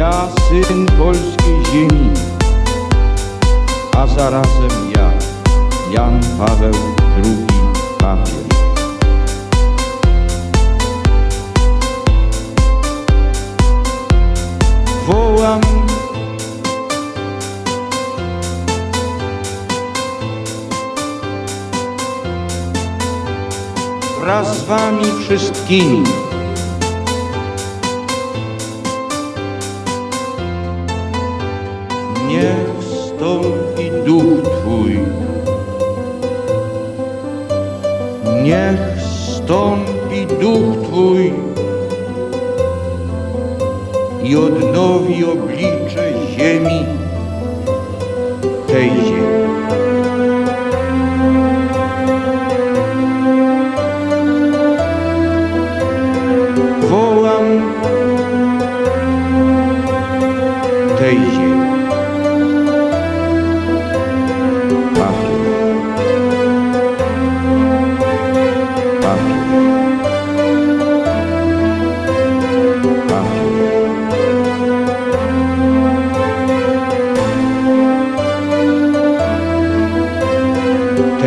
Ja, syn polskiej ziemi, a zarazem ja, Jan Paweł II papież. Wołam wraz z wami wszystkimi Niech wstąpi duch Twój. Niech wstąpi duch Twój i odnowi oblicze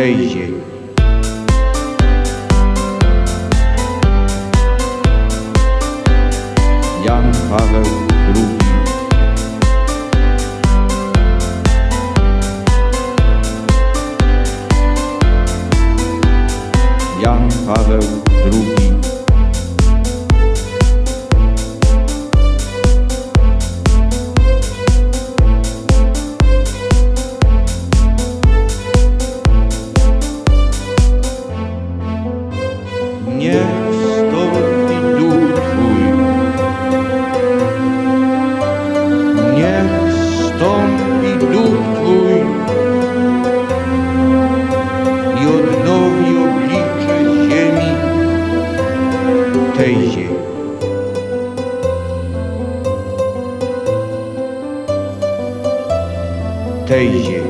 Ziemi. Jan Paweł II Jan Paweł II Tej ziemi.